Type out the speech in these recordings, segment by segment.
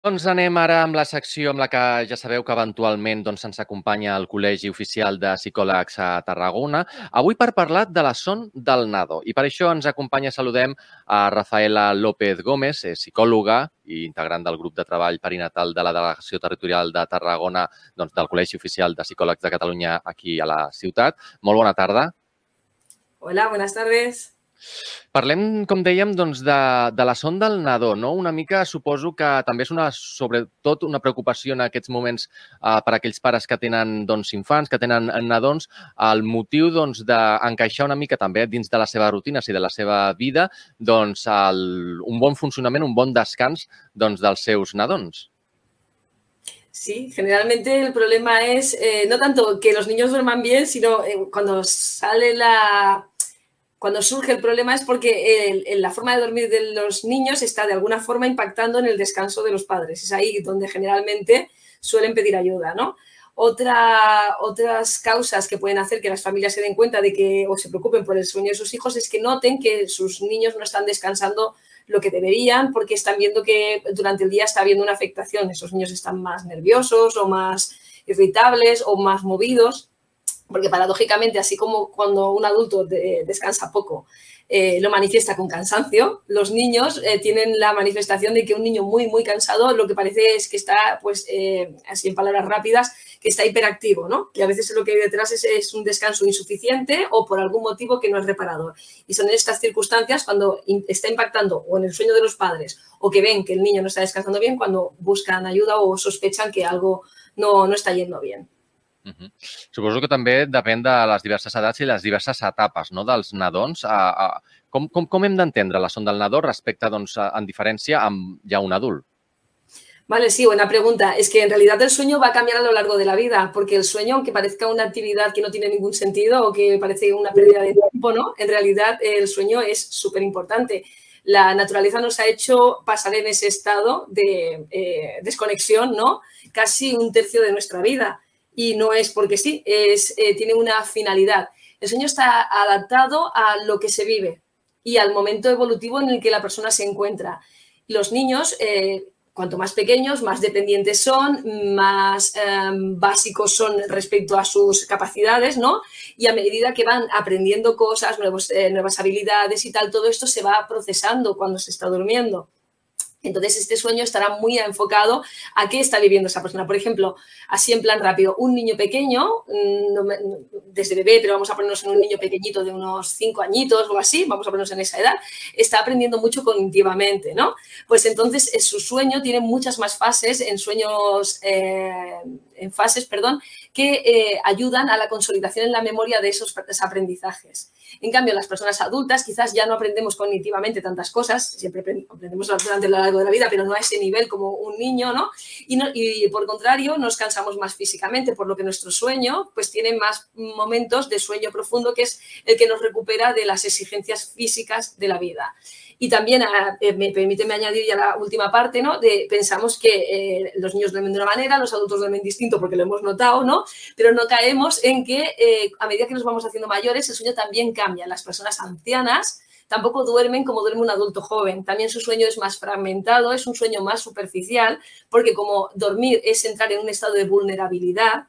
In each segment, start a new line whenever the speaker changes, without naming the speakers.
Doncs anem ara amb la secció amb la que ja sabeu que eventualment doncs, ens acompanya el Col·legi Oficial de Psicòlegs a Tarragona. Avui per parlar de la son del nado. I per això ens acompanya, saludem a Rafaela López Gómez, psicòloga i integrant del grup de treball perinatal de la Delegació Territorial de Tarragona doncs, del Col·legi Oficial de Psicòlegs de Catalunya aquí a la ciutat. Molt bona tarda.
Hola, buenas tardes.
Parlem, com dèiem, doncs, de, de la son del nadó. No? Una mica suposo que també és una, sobretot una preocupació en aquests moments eh, per aquells pares que tenen doncs, infants, que tenen nadons, el motiu doncs, d'encaixar una mica també dins de la seva rutina i de la seva vida doncs, el, un bon funcionament, un bon descans doncs, dels seus nadons.
Sí, generalmente el problema es eh, no tanto que los niños duerman bien, sino eh, cuando sale la, cuando surge el problema es porque la forma de dormir de los niños está de alguna forma impactando en el descanso de los padres. Es ahí donde generalmente suelen pedir ayuda, ¿no? Otra, otras causas que pueden hacer que las familias se den cuenta de que o se preocupen por el sueño de sus hijos es que noten que sus niños no están descansando lo que deberían porque están viendo que durante el día está habiendo una afectación. Esos niños están más nerviosos o más irritables o más movidos porque paradójicamente, así como cuando un adulto descansa poco, eh, lo manifiesta con cansancio, los niños eh, tienen la manifestación de que un niño muy, muy cansado lo que parece es que está, pues, eh, así en palabras rápidas, que está hiperactivo, ¿no? Y a veces lo que hay detrás es, un descanso insuficiente o por algún motivo que no es reparador. Y son estas circunstancias cuando está impactando o en el sueño de los padres o que ven que el niño no está descansando bien, cuando buscan ayuda o sospechan que algo no, no está yendo bien.
Uh -huh. Suposo que també depèn de les diverses edats i les diverses etapes no, dels nadons. A, a, com, com, com hem la son del nadó respecte, doncs, a, en diferència amb ja un adult?
Vale, sí, buena pregunta. Es que en realidad el sueño va a cambiar a lo largo de la vida, porque el sueño, aunque parezca una actividad que no tiene ningún sentido o que parece una pérdida de tiempo, ¿no? En realidad el sueño es súper importante. La naturaleza nos ha hecho pasar en ese estado de eh, desconexión, ¿no? Casi un tercio de nuestra vida y no es porque sí, es, eh, tiene una finalidad. El sueño está adaptado a lo que se vive y al momento evolutivo en el que la persona se encuentra. Los niños, eh, cuanto más pequeños, más dependientes son, más em, básicos son respecto a sus capacidades, ¿no? Y a medida que van aprendiendo cosas, eh, nuevas habilidades y tal, todo esto se va procesando cuando se está durmiendo. Entonces, este sueño estará muy enfocado a qué está viviendo esa persona. Por ejemplo, así en plan rápido, un niño pequeño, mm, desde bebé, pero vamos a ponernos en un niño pequeñito de unos cinco añitos o así, vamos a ponernos en esa edad, está aprendiendo mucho cognitivamente, ¿no? Pues entonces eh, su sueño tiene muchas más fases, en sueños, eh, en fases, perdón, que eh, ayudan a la consolidación en la memoria de esos aprendizajes. En cambio, las personas adultas quizás ya no aprendemos cognitivamente tantas cosas, siempre aprendemos durante lo largo de la vida, pero no a ese nivel como un niño, ¿no? Y, por contrario, nos cansamos más físicamente, por lo que nuestro sueño pues tiene más momentos de sueño profundo, que es el que nos recupera de las exigencias físicas de la vida. Y también, ah, eh, me permíteme añadir ya la última parte, ¿no? De, pensamos que eh, los niños duermen de una manera, los adultos duermen distinto porque lo hemos notado, ¿no? Pero no caemos en que eh, a medida que nos vamos haciendo mayores, el sueño también cambia. Las personas ancianas tampoco duermen como duerme un adulto joven. También su sueño es más fragmentado, es un sueño más superficial, porque como dormir es entrar en un estado de vulnerabilidad,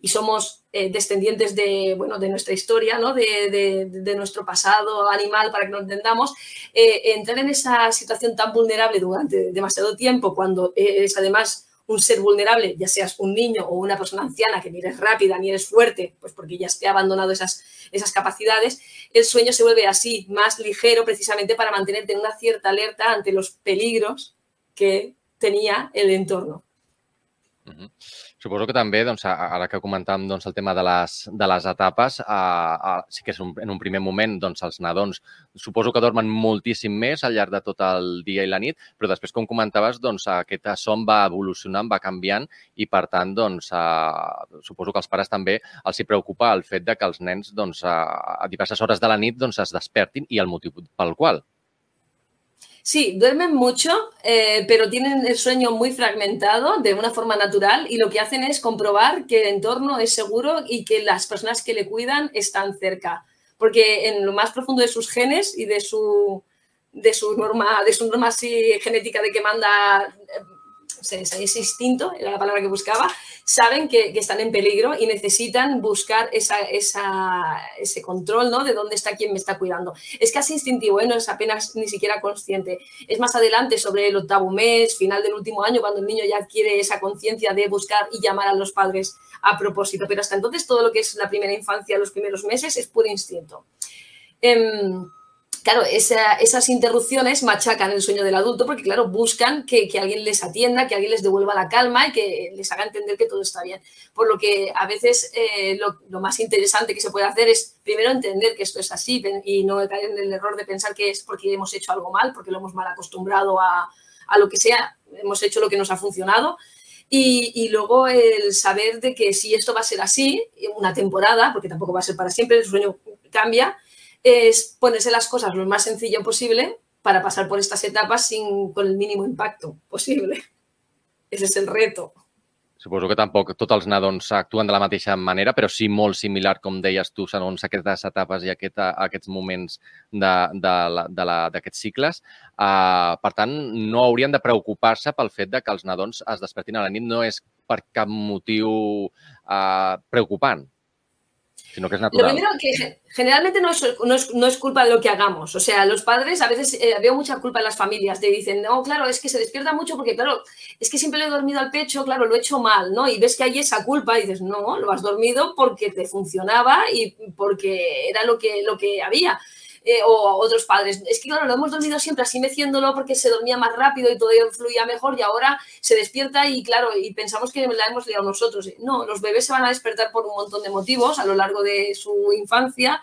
y somos eh, descendientes de, bueno, de nuestra historia, ¿no? de, de, nuestro pasado animal, para que lo entendamos, eh, entrar en esa situación tan vulnerable durante demasiado tiempo, cuando es además un ser vulnerable, ya seas un niño o una persona anciana que ni eres rápida ni eres fuerte, pues porque ya te ha abandonado esas, esas capacidades, el sueño se vuelve así, más ligero precisamente para mantenerte en una cierta alerta ante los peligros que tenía el entorno.
Suposo que també, doncs, ara que comentàvem doncs, el tema de les, de les etapes, a, a, sí que és un, en un primer moment doncs, els nadons suposo que dormen moltíssim més al llarg de tot el dia i la nit, però després, com comentaves, doncs, aquest son va evolucionant, va canviant i, per tant, doncs, a, suposo que als pares també els hi preocupa el fet de que els nens doncs, a, a diverses hores de la nit doncs, es despertin i el motiu pel qual.
Sí, duermen mucho, eh, pero tienen el sueño muy fragmentado de una forma natural y lo que hacen es comprobar que el entorno es seguro y que las personas que le cuidan están cerca. Porque en lo más profundo de sus genes y de su, de su norma, de su norma así genética de que manda ese instinto, era la palabra que buscaba, saben que, están en peligro y necesitan buscar ese control ¿no? de dónde está quien me está cuidando. Es casi instintivo, ¿eh? no es apenas ni siquiera consciente. Es más adelante, sobre el octavo mes, final del último año, cuando el niño ya adquiere esa conciencia de buscar y llamar a los padres a propósito. Pero hasta entonces todo lo que es la primera infancia, los primeros meses, es puro instinto. Em, claro, esas interrupciones machacan el sueño del adulto porque, claro, buscan que, alguien les atienda, que alguien les devuelva la calma y que les haga entender que todo está bien. Por lo que a veces eh, lo, más interesante que se puede hacer es primero entender que esto es así y no caer en el error de pensar que es porque hemos hecho algo mal, porque lo hemos mal acostumbrado a, lo que sea, hemos hecho lo que nos ha funcionado. Y, y, luego el saber de que si esto va a ser así, una temporada, porque tampoco va a ser para siempre, el sueño cambia, es ponerse las cosas lo más sencillo posible para pasar por estas etapas sin, con el mínimo impacto posible. Ese es el reto.
Suposo que tampoc tots els nadons actuen de la mateixa manera, però sí molt similar, com deies tu, segons aquestes etapes i aquest, aquests moments d'aquests cicles. Uh, per tant, no haurien de preocupar-se pel fet de que els nadons es despertin a la nit. No és per cap motiu uh, preocupant sino que es natural.
Lo primero que generalmente no es, no es, culpa de lo que hagamos. O sea, los padres a veces eh, veo mucha culpa en las familias. Te dicen, no, claro, es que se despierta mucho porque, claro, es que siempre le he dormido al pecho, claro, lo he hecho mal, ¿no? Y ves que hay esa culpa y dices, no, lo has dormido porque te funcionaba y porque era lo que, lo que había. Eh, o otros padres. Es que, claro, lo hemos dormido siempre así meciéndolo porque se dormía más rápido y todo fluía mejor y ahora se despierta y, claro, y pensamos que la hemos liado nosotros. No, los bebés se van a despertar por un montón de motivos a lo largo de su infancia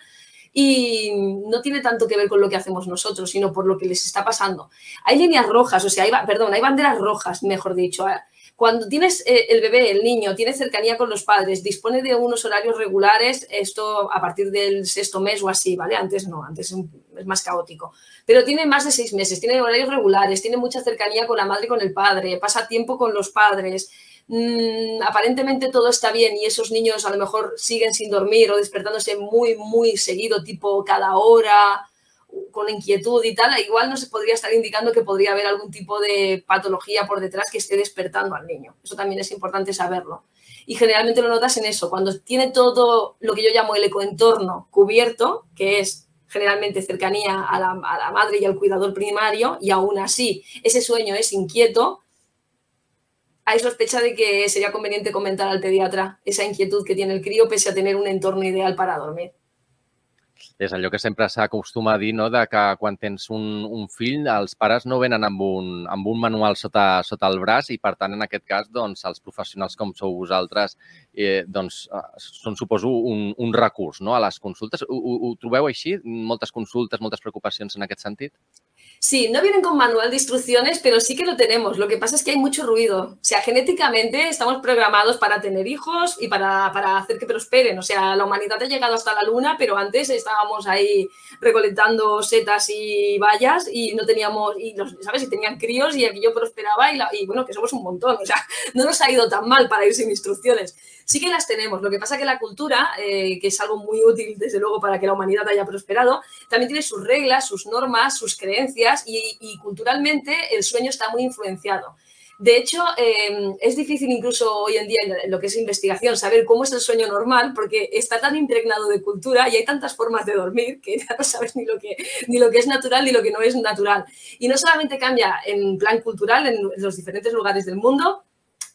y no tiene tanto que ver con lo que hacemos nosotros, sino por lo que les está pasando. Hay líneas rojas, o sea, hay, perdón, hay banderas rojas, mejor dicho. Cuando tienes eh, el bebé, el niño, tiene cercanía con los padres, dispone de unos horarios regulares, esto a partir del sexto mes o así, ¿vale? Antes no, antes es más caótico. Pero tiene más de seis meses, tiene horarios regulares, tiene mucha cercanía con la madre y con el padre, pasa tiempo con los padres. Mm, aparentemente todo está bien y esos niños a lo mejor siguen sin dormir o despertándose muy, muy seguido, tipo cada hora, con inquietud y tal, igual no se podría estar indicando que podría haber algún tipo de patología por detrás que esté despertando al niño. Eso también es importante saberlo. Y generalmente lo notas en eso, cuando tiene todo lo que yo llamo el ecoentorno cubierto, que es generalmente cercanía a la, a la madre y al cuidador primario, y aún así ese sueño es inquieto, hay sospecha de que sería conveniente comentar al pediatra esa inquietud que tiene el crío pese a tener un entorno ideal para dormir.
És allò que sempre s'acostuma a dir, no?, de que quan tens un, un fill, els pares no venen amb un, amb un manual sota, sota el braç i, per tant, en aquest cas, doncs, els professionals com sou vosaltres, eh, doncs, eh, són, suposo, un, un recurs, no?, a les consultes. Ho, ho, ho trobeu així? Moltes consultes, moltes preocupacions en aquest sentit?
Sí, no vienen con manual de instrucciones, pero sí que lo tenemos. Lo que pasa es que hay mucho ruido. O sea, genéticamente estamos programados para tener hijos y para, para hacer que prosperen. O sea, la humanidad ha llegado hasta la luna, pero antes estábamos ahí recolectando setas y bayas y no teníamos, y los, ¿sabes? Y tenían críos y aquello prosperaba y, y bueno, que somos un montón. O sea, no nos ha ido tan mal para ir sin instrucciones sí que las tenemos. Lo que pasa que la cultura, eh, que es algo muy útil desde luego para que la humanidad haya prosperado, también tiene sus reglas, sus normas, sus creencias y, culturalmente el sueño está muy influenciado. De hecho, em, es difícil incluso hoy en día en lo que es investigación saber cómo es el sueño normal porque está tan impregnado de cultura y hay tantas formas de dormir que ya no sabes ni lo que, ni lo que es natural ni lo que no es natural. Y no solamente cambia en plan cultural en los diferentes lugares del mundo,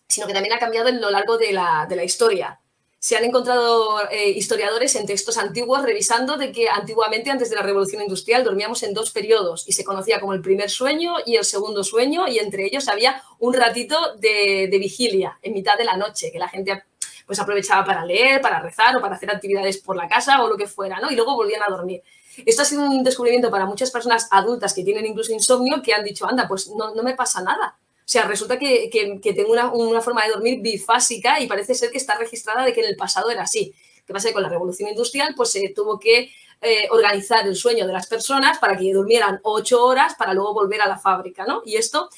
sino que también ha cambiado en lo largo de la, historia. Se han encontrado eh, historiadores en textos antiguos revisando de que antiguamente, antes de la Revolución Industrial, dormíamos en dos periodos y se conocía como el primer sueño y el segundo sueño y entre ellos había un ratito de, vigilia en mitad de la noche que la gente pues aprovechaba para leer, para rezar o para hacer actividades por la casa o lo que fuera, ¿no? Y luego volvían a dormir. Esto ha sido un descubrimiento para muchas personas adultas que tienen incluso insomnio que han dicho, anda, pues no, me pasa nada sea, resulta que, tengo una, forma de dormir bifásica y parece ser que está registrada de que en el pasado era así. ¿Qué pasa? Que con la revolución industrial pues se tuvo que eh, organizar el sueño de las personas para que durmieran ocho horas para luego volver a la fábrica, ¿no? Y esto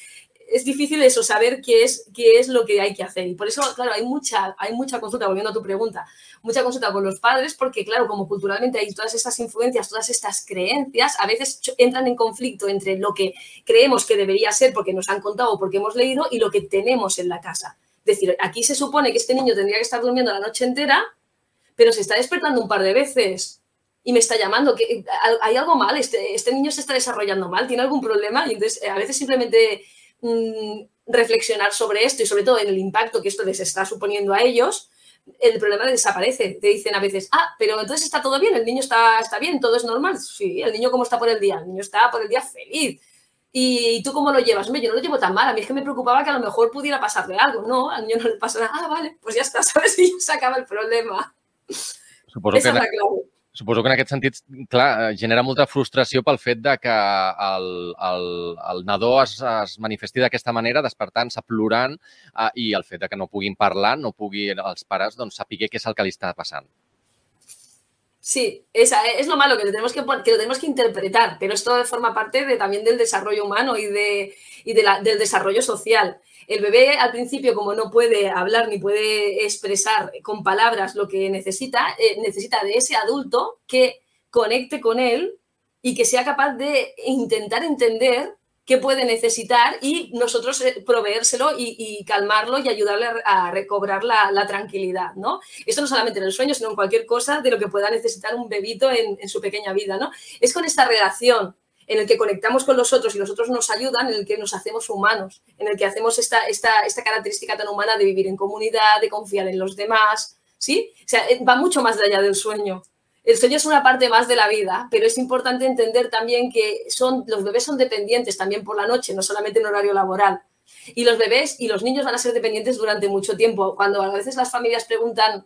es difícil eso, saber qué es, qué es lo que hay que hacer. Y por eso, claro, hay mucha, hay mucha consulta, volviendo a tu pregunta, mucha consulta con los padres, porque, claro, como culturalmente hay todas estas influencias, todas estas creencias, a veces entran en conflicto entre lo que creemos que debería ser porque nos han contado o porque hemos leído y lo que tenemos en la casa. Es decir, aquí se supone que este niño tendría que estar durmiendo la noche entera, pero se está despertando un par de veces y me está llamando, que hay algo mal, este, este niño se está desarrollando mal, tiene algún problema y entonces a veces simplemente Mm, reflexionar sobre esto y sobre todo en el impacto que esto les está suponiendo a ellos, el problema desaparece. Te dicen a veces, ah, pero entonces está todo bien, el niño está, está bien, todo es normal. Sí, el niño cómo está por el día, el niño está por el día feliz. ¿Y tú cómo lo llevas? Hombre, yo no lo llevo tan mal. A mí es que me preocupaba que a lo mejor pudiera pasarle algo. No, al niño no le pasa nada. Ah, vale, pues ya está, ¿sabes? Y se acaba el problema.
Suposo Esa que, es la clave. Suposo que en aquest sentit, clar, genera molta frustració pel fet de que el, el, el nadó es, es manifesti d'aquesta manera, despertant-se, plorant, eh, i el fet de que no puguin parlar, no puguin els pares doncs, saber què és el que li està passant.
Sí, esa es lo malo, que lo, tenemos que, que lo tenemos que interpretar, pero esto forma parte de, también del desarrollo humano y, de, y de la, del desarrollo social. El bebé al principio, como no puede hablar ni puede expresar con palabras lo que necesita, eh, necesita de ese adulto que conecte con él y que sea capaz de intentar entender qué puede necesitar y nosotros eh, proveérselo y, calmarlo y ayudarle a, recobrar la, tranquilidad, ¿no? Esto no solamente en el sueño, sino en cualquier cosa de lo que pueda necesitar un bebito en, en su pequeña vida, ¿no? Es con esta relación en el que conectamos con los otros y los otros nos ayudan, en el que nos hacemos humanos, en el que hacemos esta, esta, esta característica tan humana de vivir en comunidad, de confiar en los demás, ¿sí? O sea, eh, va mucho más allá del sueño. El sueño es una parte más de la vida, pero es importante entender también que son, los bebés son dependientes también por la noche, no solamente en horario laboral. Y los bebés y los niños van a ser dependientes durante mucho tiempo. Cuando a veces las familias preguntan,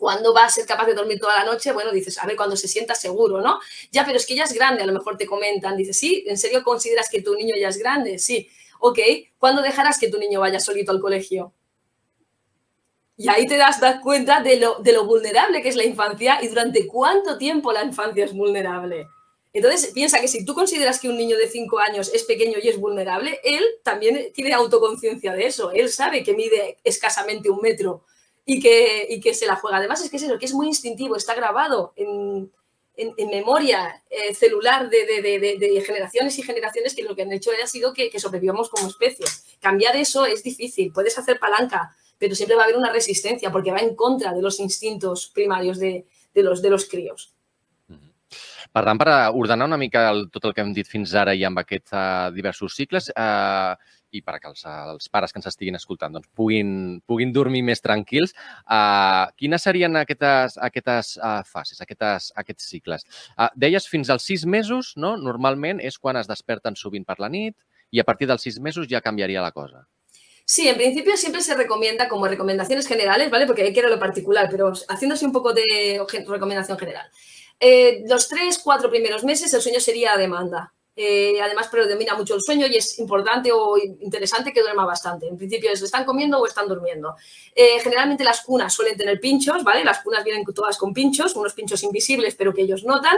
¿Cuándo va a ser capaz de dormir toda la noche? Bueno, dices, a ver, cuando se sienta seguro, ¿no? Ya, pero es que ya es grande, a lo mejor te comentan, dices, sí, ¿en serio consideras que tu niño ya es grande? Sí, ok, ¿cuándo dejarás que tu niño vaya solito al colegio? Y ahí te das, cuenta de lo, de lo vulnerable que es la infancia y durante cuánto tiempo la infancia es vulnerable. Entonces, piensa que si tú consideras que un niño de 5 años es pequeño y es vulnerable, él también tiene autoconciencia de eso. Él sabe que mide escasamente un metro y que, y que se la juega. Además, es que es eso, que es muy instintivo, está grabado en, en, memoria eh, celular de, de, de, generaciones y generaciones que lo que han hecho ha sido que, que, sobrevivamos como especie. Cambiar eso es difícil, puedes hacer palanca, pero siempre va a haber una resistencia porque va en contra de los instintos primarios de, los, de los críos.
Per tant, per ordenar una que hem dit fins ara i amb aquests diversos cicles, uh, i perquè els, els pares que ens estiguin escoltant doncs, puguin, puguin dormir més tranquils. Uh, quines serien aquestes, aquestes uh, fases, aquestes, aquests cicles? Uh, deies fins als sis mesos, no? normalment és quan es desperten sovint per la nit i a partir dels sis mesos ja canviaria la cosa.
Sí, en principio siempre se recomienda como recomendaciones generales, ¿vale? Porque hay que ir a lo particular, pero haciéndose un poco de recomendación general. Eh, los tres, cuatro primeros meses el sueño sería a demanda. Eh, además predomina mucho el sueño y es importante o interesante que duerma bastante. En principio es, están comiendo o están durmiendo. Eh, generalmente las cunas suelen tener pinchos, ¿vale? Las cunas vienen todas con pinchos, unos pinchos invisibles pero que ellos notan.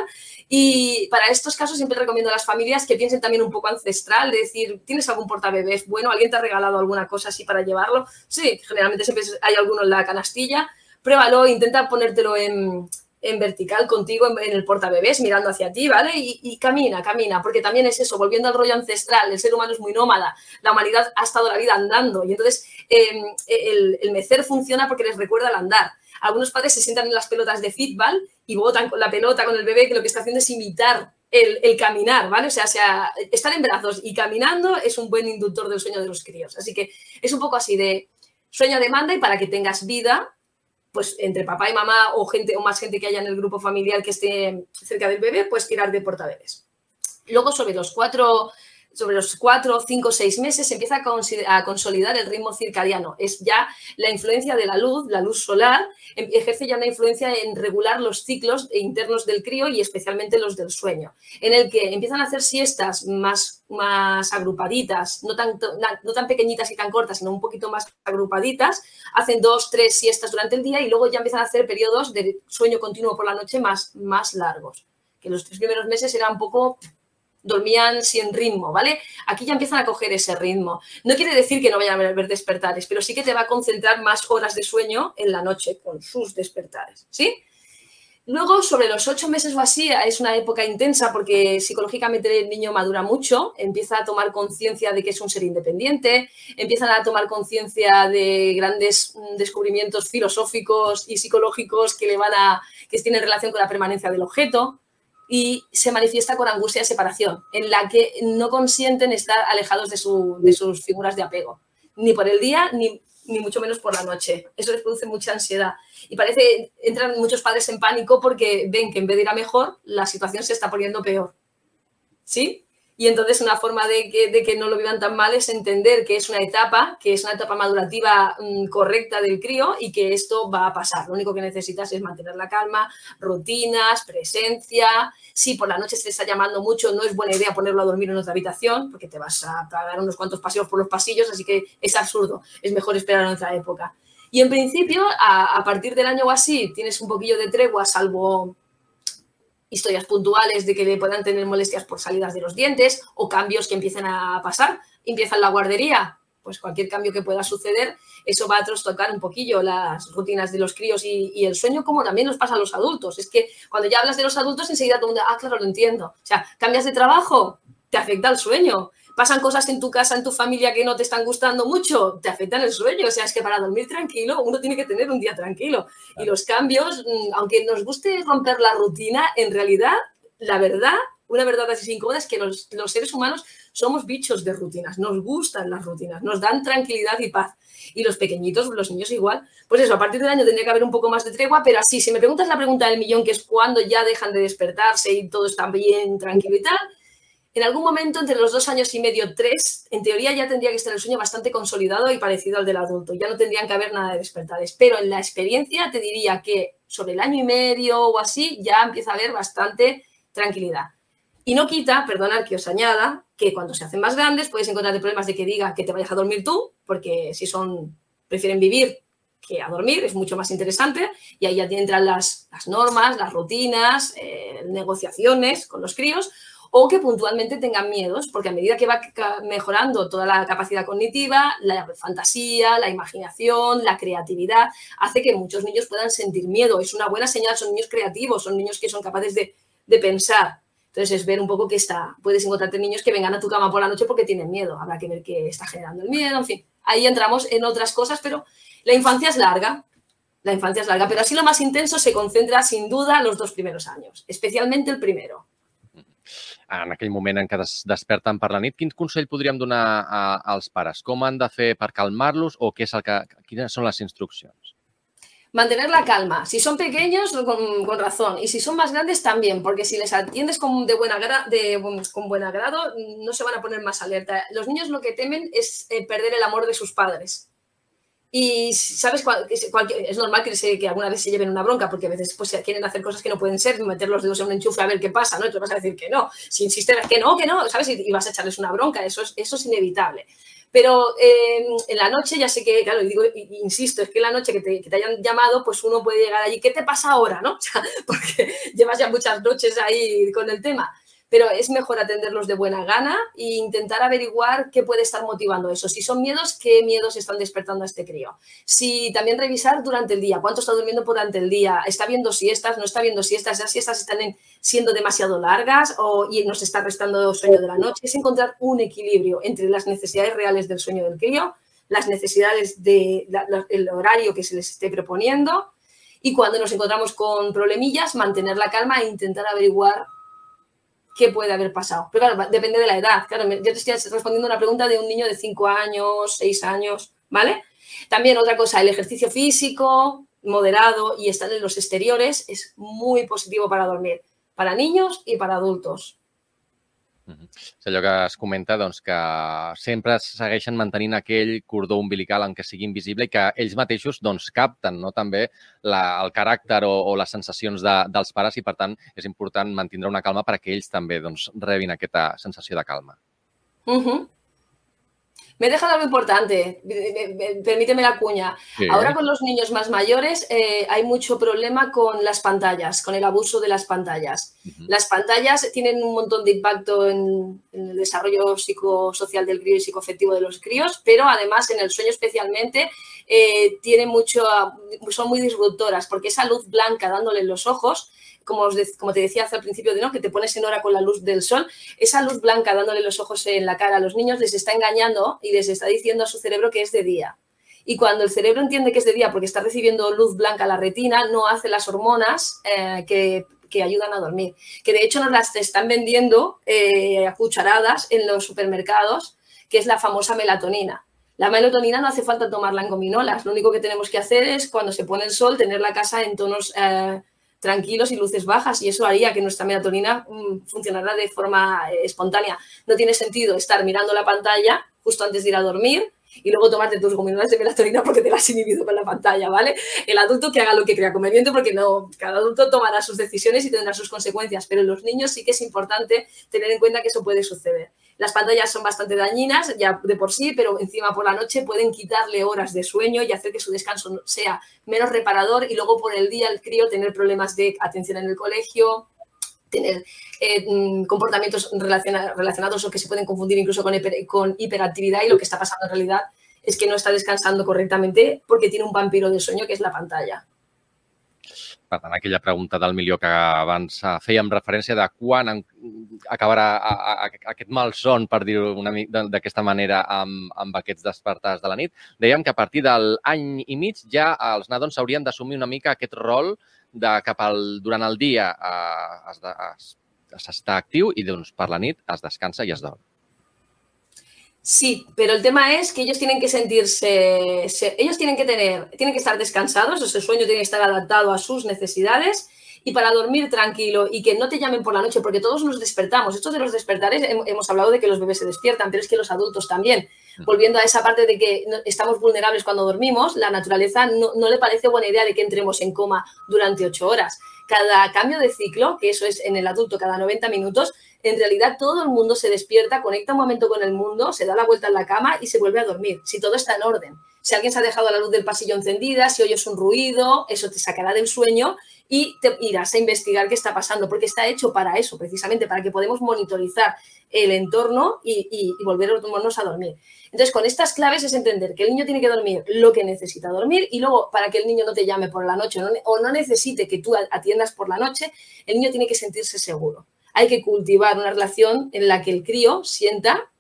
Y para estos casos siempre recomiendo a las familias que piensen también un poco ancestral, de decir, ¿tienes algún portabebés? Bueno, ¿alguien te ha regalado alguna cosa así para llevarlo? Sí, generalmente siempre hay alguno en la canastilla. Pruébalo, intenta ponértelo en en vertical contigo en, el portabebés, mirando hacia ti, ¿vale? Y, camina, camina, porque también es eso, volviendo al rollo ancestral, el ser humano es muy nómada, la humanidad ha estado la vida andando y entonces em, el, mecer funciona porque les recuerda el andar. Algunos padres se sientan en las pelotas de fútbol y botan con la pelota con el bebé que lo que está haciendo es imitar el, caminar, ¿vale? O sea, sea, estar en brazos y caminando es un buen inductor del sueño de los críos. Así que es un poco así de sueño demanda y para que tengas vida, pues entre papá y mamá o gente o más gente que haya en el grupo familiar que esté cerca del bebé, pues tirar de portabebés. Luego sobre los cuatro sobre los cuatro, cinco, seis meses se empieza a, consolidar el ritmo circadiano. Es ya la influencia de la luz, la luz solar, em, ejerce ya una influencia en regular los ciclos internos del crío y especialmente los del sueño, en el que empiezan a hacer siestas más, más agrupaditas, no, no tan pequeñitas y tan cortas, sino un poquito más agrupaditas, hacen dos, tres siestas durante el día y luego ya empiezan a hacer periodos de sueño continuo por la noche más, más largos, que los tres primeros meses era un poco dormían sin ritmo, ¿vale? Aquí ya empiezan a coger ese ritmo. No quiere decir que no vayan a haber despertares, pero sí que te va a concentrar más horas de sueño en la noche con sus despertares, ¿sí? Luego, sobre los ocho meses o así, es una época intensa porque psicológicamente el niño madura mucho, empieza a tomar conciencia de que es un ser independiente, empiezan a tomar conciencia de grandes mm, descubrimientos filosóficos y psicológicos que le van a, que tienen relación con la permanencia del objeto y se manifiesta con angustia de separación, en la que no consienten estar alejados de, de sus figuras de apego, ni por el día ni ni mucho menos por la noche. Eso les produce mucha ansiedad. Y parece, entran muchos padres en pánico porque ven que en vez de ir a mejor, la situación se está poniendo peor. ¿Sí? Y entonces una forma de que, no lo vivan tan mal es entender que es una etapa, que es una etapa madurativa mm, correcta del crío y que esto va a pasar. Lo único que necesitas es mantener la calma, rutinas, presencia. Si por la noche se está llamando mucho, no es buena idea ponerlo a dormir en otra habitación porque te vas a dar unos cuantos paseos por los pasillos, así que es absurdo. Es mejor esperar en otra época. Y en principio, a, a partir del año o así, tienes un poquillo de tregua, salvo historias puntuales de que le puedan tener molestias por salidas de los dientes o cambios que empiecen a pasar. Empieza la guardería, pues cualquier cambio que pueda suceder, eso va a trastocar un poquillo las rutinas de los críos y, el sueño, como también nos pasa a los adultos. Es que cuando ya hablas de los adultos, enseguida todo el mundo, ah, claro, lo entiendo. O sea, cambias de trabajo, te afecta el sueño pasan cosas en tu casa, en tu familia que no te están gustando mucho, te afectan el sueño. O sea, es que para dormir tranquilo uno tiene que tener un día tranquilo. Y los cambios, mm, aunque nos guste romper la rutina, en realidad, la verdad, una verdad así incómoda es que los, seres humanos somos bichos de rutinas, nos gustan las rutinas, nos dan tranquilidad y paz. Y los pequeñitos, los niños igual. Pues eso, a partir del año tendría que haber un poco más de tregua, pero así, si me preguntas la pregunta del millón, que es cuándo ya dejan de despertarse y todo está bien tranquilo y tal, en algún momento, entre los dos años y medio, tres, en teoría ya tendría que estar el sueño bastante consolidado y parecido al del adulto. Ya no tendrían que haber nada de despertares. Pero en la experiencia te diría que sobre el año y medio o así ya empieza a haber bastante tranquilidad. Y no quita, perdonad que os añada, que cuando se hacen más grandes puedes encontrar problemas de que diga que te vayas a dormir tú, porque si son, prefieren vivir que a dormir, es mucho más interesante, y ahí ya entran las, las normas, las rutinas, eh, negociaciones con los críos, o que puntualmente tengan miedos, porque a medida que va mejorando toda la capacidad cognitiva, la fantasía, la imaginación, la creatividad, hace que muchos niños puedan sentir miedo. Es una buena señal, son niños creativos, son niños que son capaces de, pensar. Entonces es ver un poco que está, puedes encontrarte niños que vengan a tu cama por la noche porque tienen miedo, habrá que ver qué está generando el miedo, en fin, ahí entramos en otras cosas, pero la infancia es larga, la infancia es larga, pero así lo más intenso se concentra sin duda los dos primeros años, especialmente el primero.
En aquell moment en què des desperten per la nit, quin consell podríem donar a, als pares? Com han de fer per calmar-los o què és el que, quines són les instruccions?
Mantener la calma. Si son pequeños, con, con, razón. Y si son más grandes, también, porque si les atiendes con, de buena gra de, con buen agrado, no se van a poner más alerta. Los niños lo que temen es eh, perder el amor de sus padres. Y sabes, es normal que, alguna vez se lleven una bronca, porque a veces pues, quieren hacer cosas que no pueden ser, meter los dedos en un enchufe a ver qué pasa, ¿no? Y tú vas a decir que no. Si insisten que no, que no, ¿sabes? Y, vas a echarles una bronca, eso es, eso es inevitable. Pero eh, en la noche ya sé que, claro, digo, insisto, es que en la noche que te, que te, hayan llamado, pues uno puede llegar allí, ¿qué te pasa ahora, no? Porque llevas ya muchas noches ahí con el tema pero es mejor atenderlos de buena gana e intentar averiguar qué puede estar motivando eso. Si son miedos, qué miedos están despertando a este crío. Si también revisar durante el día, cuánto está durmiendo durante el día, está viendo siestas, no está viendo siestas, esas siestas están siendo demasiado largas o, y nos está restando sueño de la noche. Es encontrar un equilibrio entre las necesidades reales del sueño del crío, las necesidades del horario que se les esté proponiendo y cuando nos encontramos con problemillas, mantener la calma e intentar averiguar qué puede haber pasado. Pero claro, depende de la edad. Claro, yo te estoy respondiendo una pregunta de un niño de 5 años, 6 años, ¿vale? También otra cosa, el ejercicio físico moderado y estar en los exteriores es muy positivo para dormir, para niños y para adultos.
És allò que es comenta doncs, que sempre segueixen mantenint aquell cordó umbilical en què sigui invisible i que ells mateixos doncs, capten no? també la, el caràcter o, o les sensacions de, dels pares i, per tant, és important mantenir una calma perquè ells també doncs, rebin aquesta sensació de calma.
Uh -huh. Me he dejado algo importante, permíteme la cuña. Ahora con los niños más mayores eh, hay mucho problema con las pantallas, con el abuso de las pantallas. Las pantallas tienen un montón de impacto en, el desarrollo psicosocial del crío y psicoafectivo de los críos, pero además en el sueño especialmente eh, tiene mucho, son muy disruptoras porque esa luz blanca dándole en los ojos como, te decía hace al principio, de, ¿no? que te pones en hora con la luz del sol, esa luz blanca dándole los ojos en la cara a los niños les está engañando y les está diciendo a su cerebro que es de día. Y cuando el cerebro entiende que es de día porque está recibiendo luz blanca a la retina, no hace las hormonas eh, que, ayudan a dormir. Que de hecho nos las están vendiendo eh, a cucharadas en los supermercados, que es la famosa melatonina. La melatonina no hace falta tomarla en gominolas. Lo único que tenemos que hacer es, cuando se pone el sol, tener la casa en tonos eh, tranquilos y luces bajas y eso haría que nuestra melatonina mm, funcionara de forma eh, espontánea. No tiene sentido estar mirando la pantalla justo antes de ir a dormir y luego tomarte tus gominolas de melatonina porque te las has inhibido con la pantalla, ¿vale? El adulto que haga lo que crea conveniente porque no, cada adulto tomará sus decisiones y tendrá sus consecuencias, pero en los niños sí que es importante tener en cuenta que eso puede suceder. Las pantallas son bastante dañinas ya de por sí, pero encima por la noche pueden quitarle horas de sueño y hacer que su descanso sea menos reparador y luego por el día el crío tener problemas de atención en el colegio, tener eh, mm, comportamientos relacionados o que se pueden confundir incluso con, con hiperactividad y lo que está pasando en realidad es que no está descansando correctamente porque tiene un vampiro de sueño que és la pantalla.
Per tant, aquella pregunta del milió que abans fèiem referència de quan acabarà aquest malson, per dir-ho d'aquesta manera, amb, amb aquests despertars de la nit. Dèiem que a partir del any i mig ja els nadons s'haurien d'assumir una mica aquest rol de cap al, durant el dia eh, s'està actiu i doncs per la nit es descansa i es dorm.
Sí, pero el tema es que ellos tienen que sentirse, ellos tienen que tener, tienen que estar descansados, o sea, el sueño tiene que estar adaptado a sus necesidades y para dormir tranquilo y que no te llamen por la noche, porque todos nos despertamos. Esto de los despertares, hemos hablado de que los bebés se despiertan, pero es que los adultos también. Volviendo a esa parte de que estamos vulnerables cuando dormimos, la naturaleza no, no le parece buena idea de que entremos en coma durante ocho horas. Cada cambio de ciclo, que eso es en el adulto cada 90 minutos, en realidad todo el mundo se despierta, conecta un momento con el mundo, se da la vuelta en la cama y se vuelve a dormir, si todo está en orden. Si alguien se ha dejado la luz del pasillo encendida, si oyes un ruido, eso te sacará del sueño y te irás a investigar qué está pasando, porque está hecho para eso, precisamente, para que podamos monitorizar el entorno y, y, y volver a dormir. Entonces, con estas claves es entender que el niño tiene que dormir lo que necesita dormir y luego, para que el niño no te llame por la noche o no necesite que tú atiendas por la noche, el niño tiene que sentirse seguro hay que cultivar una relación en la que el crío sienta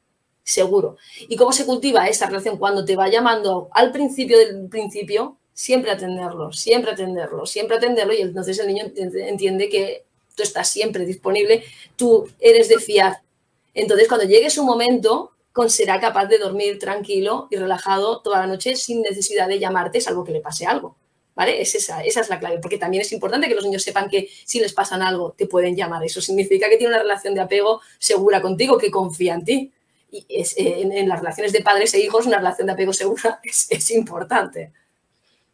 seguro. ¿Y cómo se cultiva esa relación? Cuando te va llamando al principio del principio, siempre atenderlo, siempre atenderlo, siempre atenderlo y entonces el niño entiende que tú estás siempre disponible, tú eres de fiar. Entonces, cuando llegue su momento, será capaz de dormir tranquilo y relajado toda la noche sin necesidad de llamarte, salvo que le pase algo. ¿Vale? Es esa, esa es la clave, porque también es importante que los niños sepan que si les pasan algo, te pueden llamar. Eso significa que tiene una relación de apego segura contigo, que confía en ti. Y es, en, en, las relaciones de padres e hijos, una relación de apego segura es importante.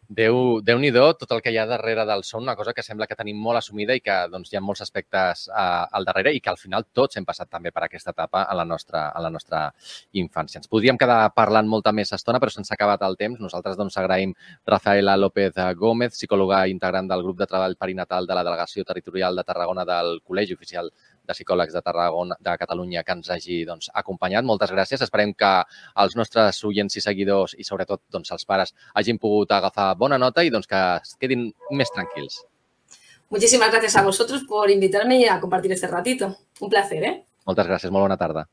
Déu, déu nhi tot el que hi ha darrere del son, una cosa que sembla que tenim molt assumida i que doncs, hi ha molts aspectes uh, al darrere i que al final tots hem passat també per aquesta etapa a la nostra, a la nostra infància. Ens podríem quedar parlant molta més estona, però se'ns ha acabat el temps. Nosaltres doncs, agraïm Rafaela López Gómez, psicòloga integrant del grup de treball perinatal de la Delegació Territorial de Tarragona del Col·legi Oficial de psicòlegs de Tarragona, de Catalunya que ens hagi doncs, acompanyat. Moltes gràcies. Esperem que els nostres oients i seguidors i sobretot doncs, els pares hagin pogut agafar bona nota i doncs, que es quedin més tranquils.
Muchísimas gracias a vosotros por invitarme y a compartir este ratito. Un placer, ¿eh?
Moltes gràcies. Molt bona tarda.